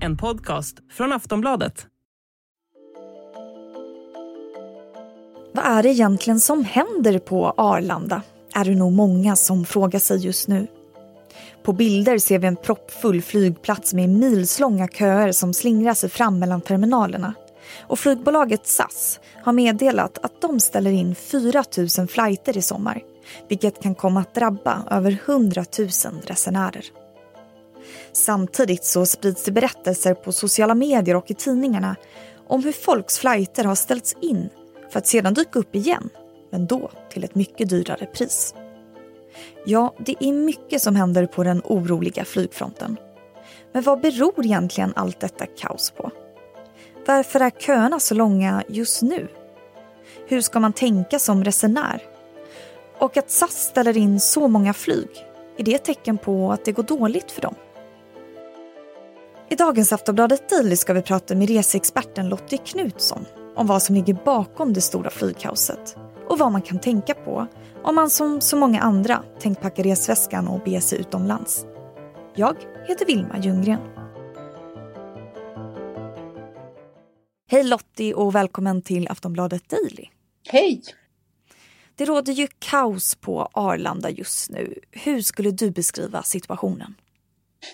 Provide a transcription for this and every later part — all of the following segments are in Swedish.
En podcast från Aftonbladet. Vad är det egentligen som händer på Arlanda? Är det nog många som frågar sig just nu. På bilder ser vi en proppfull flygplats med milslånga köer som slingrar sig fram mellan terminalerna. Och flygbolaget SAS har meddelat att de ställer in 4 000 flighter i sommar vilket kan komma att drabba över 100 000 resenärer. Samtidigt så sprids det berättelser på sociala medier och i tidningarna om hur folks flighter har ställts in för att sedan dyka upp igen, men då till ett mycket dyrare pris. Ja, det är mycket som händer på den oroliga flygfronten. Men vad beror egentligen allt detta kaos på? Varför är köerna så långa just nu? Hur ska man tänka som resenär? Och att SAS ställer in så många flyg, är det ett tecken på att det går dåligt för dem? I dagens Aftonbladet Daily ska vi prata med reseexperten Lottie Knutsson om vad som ligger bakom det stora flygkaoset och vad man kan tänka på om man som så många andra tänkt packa resväskan och bege sig utomlands. Jag heter Vilma Ljunggren. Hej Lottie och välkommen till Aftonbladet Daily. Hej! Det råder ju kaos på Arlanda just nu. Hur skulle du beskriva situationen?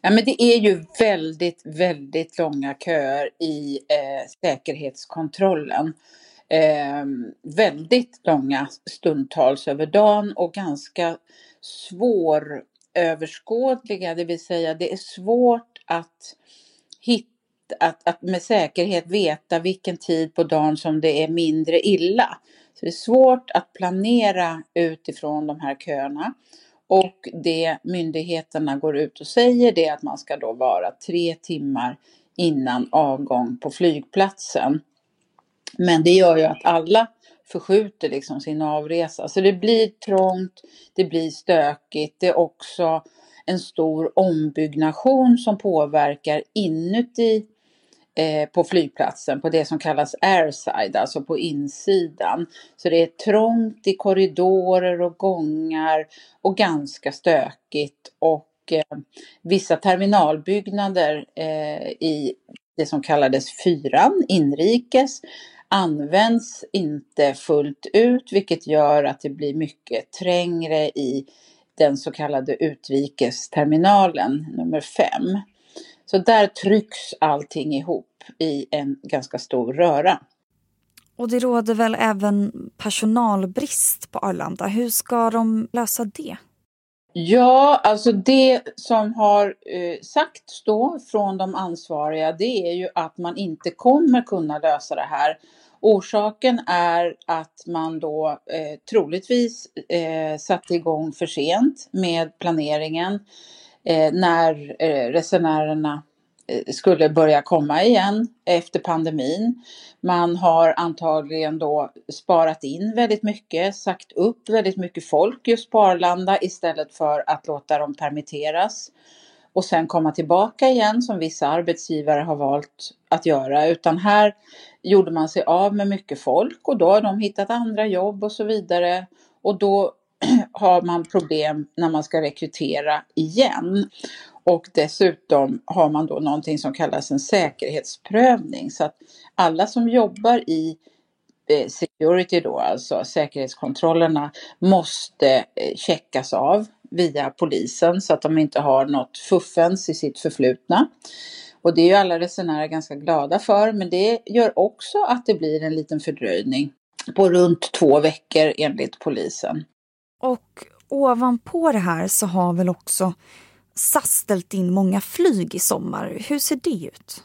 Ja, men det är ju väldigt, väldigt långa köer i eh, säkerhetskontrollen. Eh, väldigt långa stundtals över dagen och ganska svåröverskådliga, det vill säga det är svårt att hitta att, att med säkerhet veta vilken tid på dagen som det är mindre illa. Så det är svårt att planera utifrån de här köerna. Och det myndigheterna går ut och säger det är att man ska då vara tre timmar innan avgång på flygplatsen. Men det gör ju att alla förskjuter liksom sin avresa. Så det blir trångt, det blir stökigt, det är också en stor ombyggnation som påverkar inuti Eh, på flygplatsen på det som kallas airside, alltså på insidan. Så det är trångt i korridorer och gångar och ganska stökigt och eh, vissa terminalbyggnader eh, i det som kallades fyran, inrikes, används inte fullt ut vilket gör att det blir mycket trängre i den så kallade utrikesterminalen nummer fem. Så där trycks allting ihop i en ganska stor röra. Och det råder väl även personalbrist på Arlanda. Hur ska de lösa det? Ja, alltså det som har eh, sagts då från de ansvariga det är ju att man inte kommer kunna lösa det här. Orsaken är att man då eh, troligtvis eh, satte igång för sent med planeringen Eh, när eh, resenärerna eh, skulle börja komma igen efter pandemin. Man har antagligen då sparat in väldigt mycket, sagt upp väldigt mycket folk just på Arlanda istället för att låta dem permitteras och sen komma tillbaka igen som vissa arbetsgivare har valt att göra. Utan här gjorde man sig av med mycket folk och då har de hittat andra jobb och så vidare. Och då har man problem när man ska rekrytera igen. Och dessutom har man då någonting som kallas en säkerhetsprövning. Så att alla som jobbar i eh, security då, alltså säkerhetskontrollerna, måste eh, checkas av via polisen så att de inte har något fuffens i sitt förflutna. Och det är ju alla resenärer ganska glada för, men det gör också att det blir en liten fördröjning på runt två veckor enligt polisen. Och ovanpå det här så har väl också SAS ställt in många flyg i sommar. Hur ser det ut?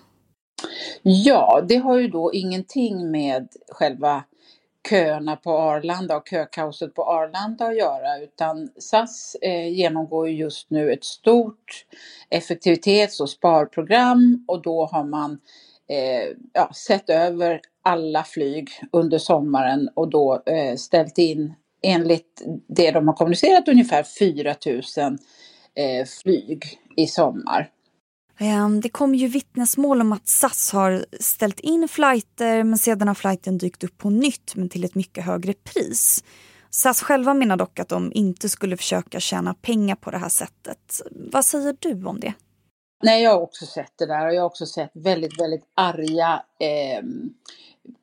Ja, det har ju då ingenting med själva köerna på Arlanda och kökaoset på Arlanda att göra utan SAS eh, genomgår just nu ett stort effektivitets och sparprogram och då har man eh, ja, sett över alla flyg under sommaren och då eh, ställt in enligt det de har kommunicerat ungefär 4 000 eh, flyg i sommar. Ehm, det kom ju vittnesmål om att SAS har ställt in flighter men sedan har flighten dykt upp på nytt men till ett mycket högre pris. SAS själva menar dock att de inte skulle försöka tjäna pengar på det här sättet. Vad säger du om det? Nej, jag har också sett det där och jag har också sett väldigt, väldigt arga, eh,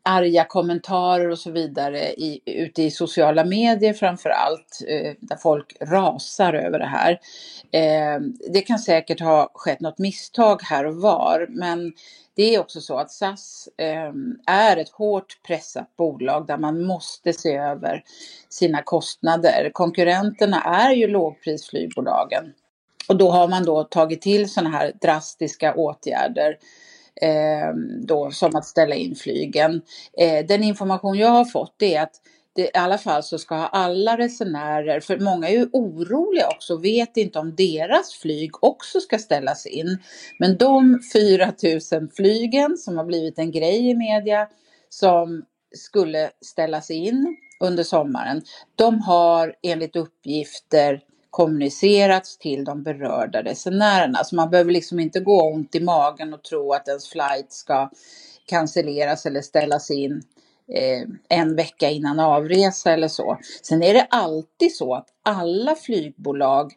arga kommentarer och så vidare i, ute i sociala medier framför allt, eh, där folk rasar över det här. Eh, det kan säkert ha skett något misstag här och var, men det är också så att SAS eh, är ett hårt pressat bolag där man måste se över sina kostnader. Konkurrenterna är ju lågprisflygbolagen och då har man då tagit till sådana här drastiska åtgärder eh, Ehm, då, som att ställa in flygen. Eh, den information jag har fått är att det, i alla fall så ska alla resenärer, för många är ju oroliga också, vet inte om deras flyg också ska ställas in. Men de 4000 flygen som har blivit en grej i media som skulle ställas in under sommaren, de har enligt uppgifter kommunicerats till de berörda resenärerna. Så man behöver liksom inte gå ont i magen och tro att ens flight ska cancelleras eller ställas in eh, en vecka innan avresa eller så. Sen är det alltid så att alla flygbolag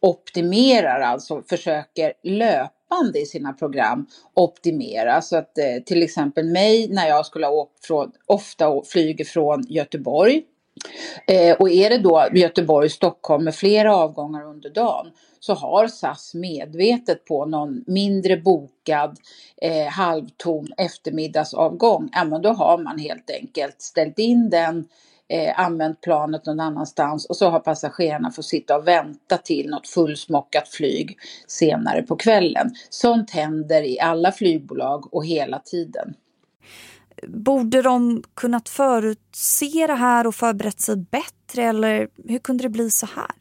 optimerar, alltså försöker löpande i sina program optimera. Så att eh, till exempel mig när jag skulle ha åkt från, ofta flyger från Göteborg Eh, och är det då Göteborg-Stockholm med flera avgångar under dagen så har SAS medvetet på någon mindre bokad eh, halvtom eftermiddagsavgång, ja men då har man helt enkelt ställt in den, eh, använt planet någon annanstans och så har passagerarna fått sitta och vänta till något fullsmockat flyg senare på kvällen. Sånt händer i alla flygbolag och hela tiden. Borde de kunnat förutse det här och förberett sig bättre eller hur kunde det bli så här?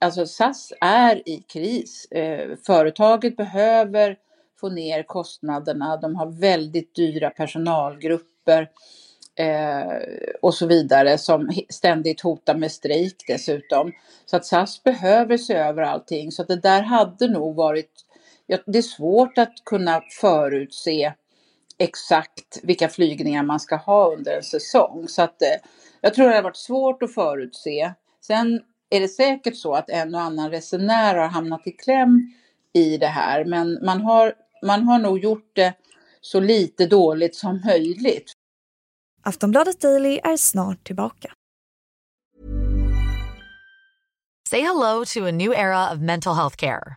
Alltså SAS är i kris. Eh, företaget behöver få ner kostnaderna. De har väldigt dyra personalgrupper eh, och så vidare som ständigt hotar med strejk dessutom. Så att SAS behöver se över allting. Så att det där hade nog varit, ja, det är svårt att kunna förutse exakt vilka flygningar man ska ha under en säsong. Så att eh, jag tror det har varit svårt att förutse. Sen är det säkert så att en och annan resenär har hamnat i kläm i det här, men man har, man har nog gjort det så lite dåligt som möjligt. Aftonbladet Daily är snart tillbaka. Say hello to a new era of mental health care.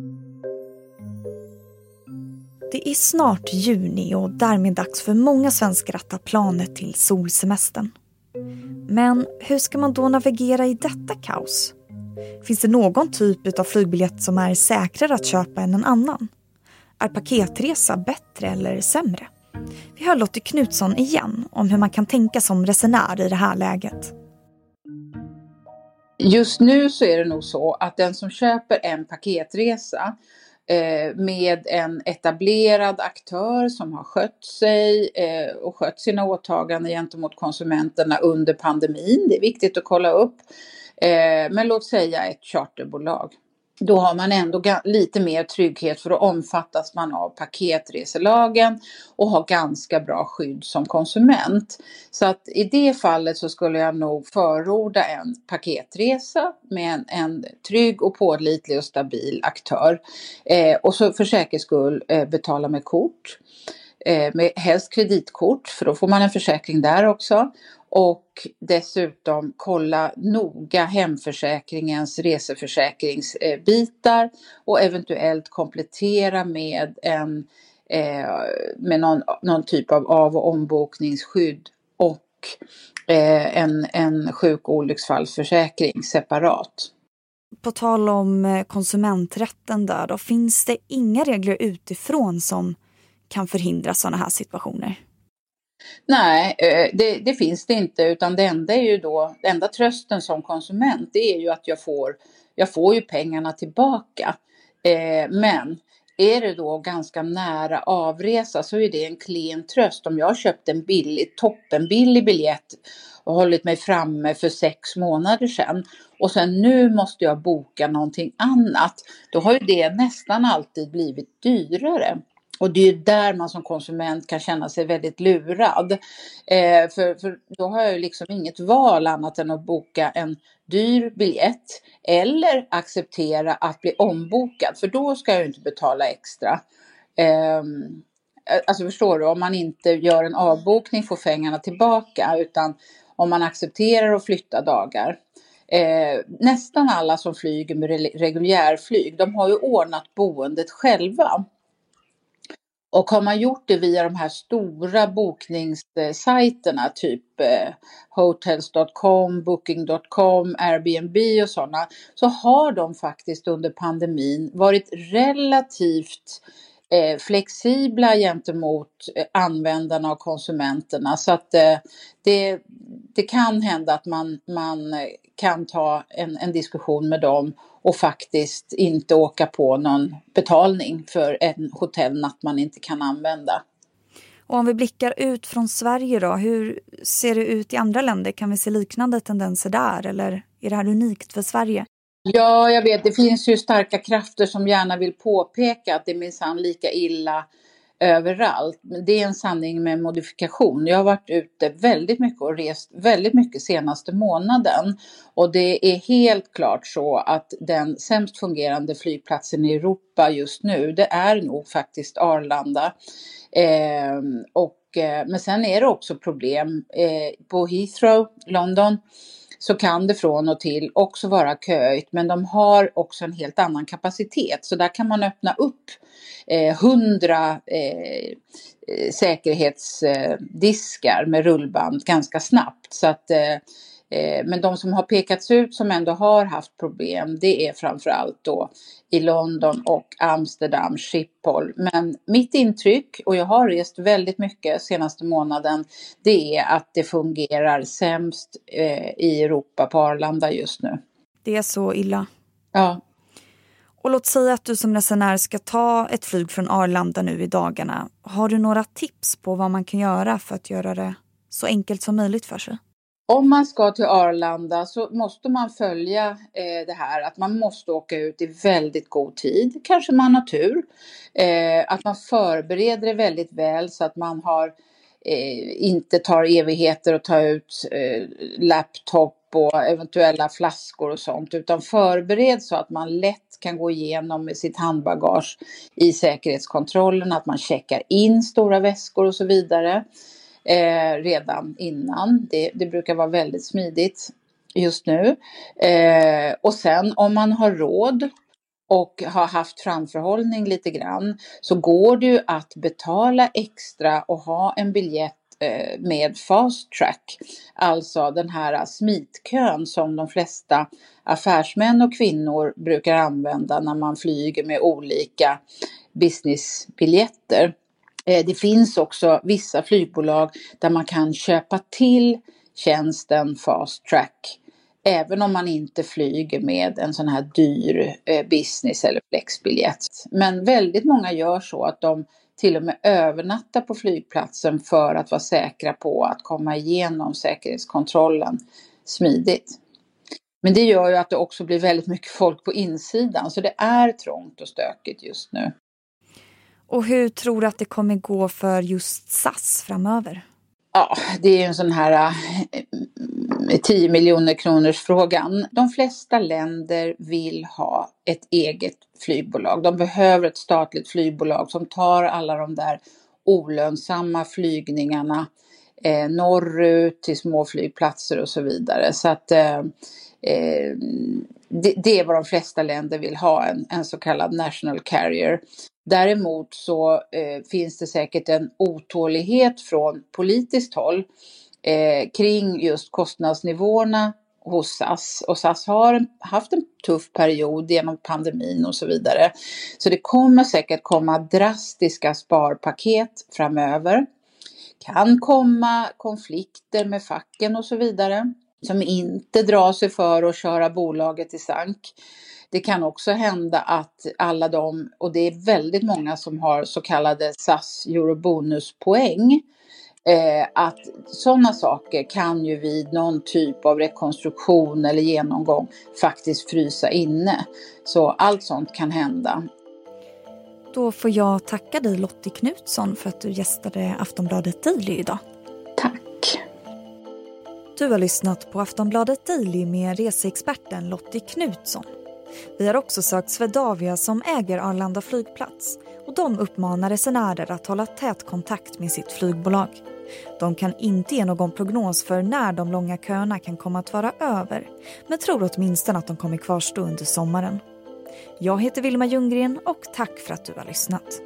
Det är snart juni och därmed dags för många svenskar att ta planet till solsemestern. Men hur ska man då navigera i detta kaos? Finns det någon typ av flygbiljett som är säkrare att köpa än en annan? Är paketresa bättre eller sämre? Vi hör Lottie Knutsson igen om hur man kan tänka som resenär i det här läget. Just nu så är det nog så att den som köper en paketresa Eh, med en etablerad aktör som har skött sig eh, och skött sina åtaganden gentemot konsumenterna under pandemin. Det är viktigt att kolla upp. Eh, men låt säga ett charterbolag då har man ändå lite mer trygghet för att omfattas man av paketreselagen och har ganska bra skydd som konsument. Så att i det fallet så skulle jag nog förorda en paketresa med en, en trygg och pålitlig och stabil aktör. Eh, och så för säkerhets skull eh, betala med kort eh, med helst kreditkort för då får man en försäkring där också. Och dessutom kolla noga hemförsäkringens reseförsäkringsbitar och eventuellt komplettera med en eh, med någon, någon typ av av och ombokningsskydd och eh, en, en sjuk och olycksfallsförsäkring separat. På tal om eh, konsumenträtten där då, finns det inga regler utifrån som kan förhindra sådana här situationer? Nej, eh, det, det, finns det inte utan det enda är ju då, den enda trösten som konsument det är ju att jag får, jag får ju pengarna tillbaka. Eh, men är det då ganska nära avresa så är det en klen tröst. Om jag har köpt en billig, toppenbillig biljett och hållit mig framme för sex månader sedan och sen nu måste jag boka någonting annat. Då har ju det nästan alltid blivit dyrare. Och det är där man som konsument kan känna sig väldigt lurad. Eh, för, för då har jag ju liksom inget val annat än att boka en dyr biljett eller acceptera att bli ombokad för då ska jag ju inte betala extra. Ehm, eh, alltså förstår du, om man inte gör en avbokning får pengarna tillbaka utan om man accepterar att flytta dagar. Eh, nästan alla som flyger med reguljärflyg, de har ju ordnat boendet själva. Och har man gjort det via de här stora bokningssajterna, typ eh, hotels.com, booking.com, Airbnb och sådana, så har de faktiskt under pandemin varit relativt eh, flexibla gentemot eh, användarna och konsumenterna. Så att eh, det, det kan hända att man, man eh, kan ta en, en diskussion med dem och faktiskt inte åka på någon betalning för en hotellnatt man inte kan använda. Och om vi blickar ut från Sverige då, hur ser det ut i andra länder? Kan vi se liknande tendenser där eller är det här unikt för Sverige? Ja, jag vet, det finns ju starka krafter som gärna vill påpeka att det är minsann lika illa överallt. Men det är en sanning med modifikation. Jag har varit ute väldigt mycket och rest väldigt mycket senaste månaden. Och det är helt klart så att den sämst fungerande flygplatsen i Europa just nu, det är nog faktiskt Arlanda. Ehm, eh, och, men sen är det också problem eh, på Heathrow, London så kan det från och till också vara köigt men de har också en helt annan kapacitet så där kan man öppna upp eh, hundra eh, eh, säkerhetsdiskar med rullband ganska snabbt. Så att, eh, men de som har pekats ut som ändå har haft problem det är framförallt då i London och Amsterdam, Schiphol. Men mitt intryck, och jag har rest väldigt mycket senaste månaden, det är att det fungerar sämst eh, i Europa på Arlanda just nu. Det är så illa? Ja. Och låt säga att du som resenär ska ta ett flyg från Arlanda nu i dagarna. Har du några tips på vad man kan göra för att göra det så enkelt som möjligt för sig? Om man ska till Arlanda så måste man följa eh, det här att man måste åka ut i väldigt god tid. Kanske man har tur. Eh, att man förbereder det väldigt väl så att man har eh, inte tar evigheter att ta ut eh, laptop och eventuella flaskor och sånt utan förbered så att man lätt kan gå igenom med sitt handbagage i säkerhetskontrollen, att man checkar in stora väskor och så vidare eh, redan innan. Det, det, brukar vara väldigt smidigt just nu. Eh, och sen om man har råd och har haft framförhållning lite grann så går det ju att betala extra och ha en biljett eh, med fast track, alltså den här smitkön som de flesta affärsmän och kvinnor brukar använda när man flyger med olika businessbiljetter. Eh, det finns också vissa flygbolag där man kan köpa till tjänsten fast track även om man inte flyger med en sån här dyr eh, business eller flexbiljett. Men väldigt många gör så att de till och med övernattar på flygplatsen för att vara säkra på att komma igenom säkerhetskontrollen smidigt. Men det gör ju att det också blir väldigt mycket folk på insidan så det är trångt och stökigt just nu. Och hur tror du att det kommer gå för just SAS framöver? Ja, det är ju en sån här eh, 10 miljoner kronors frågan. De flesta länder vill ha ett eget flygbolag. De behöver ett statligt flygbolag som tar alla de där olönsamma flygningarna eh, norrut till små flygplatser och så vidare. Så att eh, eh, det, det, är vad de flesta länder vill ha, en, en så kallad national carrier. Däremot så eh, finns det säkert en otålighet från politiskt håll eh, kring just kostnadsnivåerna hos SAS. Och SAS har haft en tuff period genom pandemin och så vidare. Så det kommer säkert komma drastiska sparpaket framöver. Kan komma konflikter med facken och så vidare som inte drar sig för att köra bolaget i sank. Det kan också hända att alla de, och det är väldigt många som har så kallade SAS Eurobonuspoäng, Eh, att sådana saker kan ju vid någon typ av rekonstruktion eller genomgång faktiskt frysa inne. Så allt sånt kan hända. Då får jag tacka dig Lottie Knutsson för att du gästade Aftonbladet Daily idag. Tack. Du har lyssnat på Aftonbladet Daily med reseexperten Lottie Knutsson. Vi har också sökt Swedavia som äger Arlanda flygplats och de uppmanar resenärer att hålla tät kontakt med sitt flygbolag. De kan inte ge någon prognos för när de långa köerna kan komma att vara över men tror åtminstone att de kommer kvarstå under sommaren. Jag heter Vilma Ljunggren och tack för att du har lyssnat.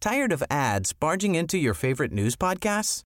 Tired of ads barging into your favorite news podcasts?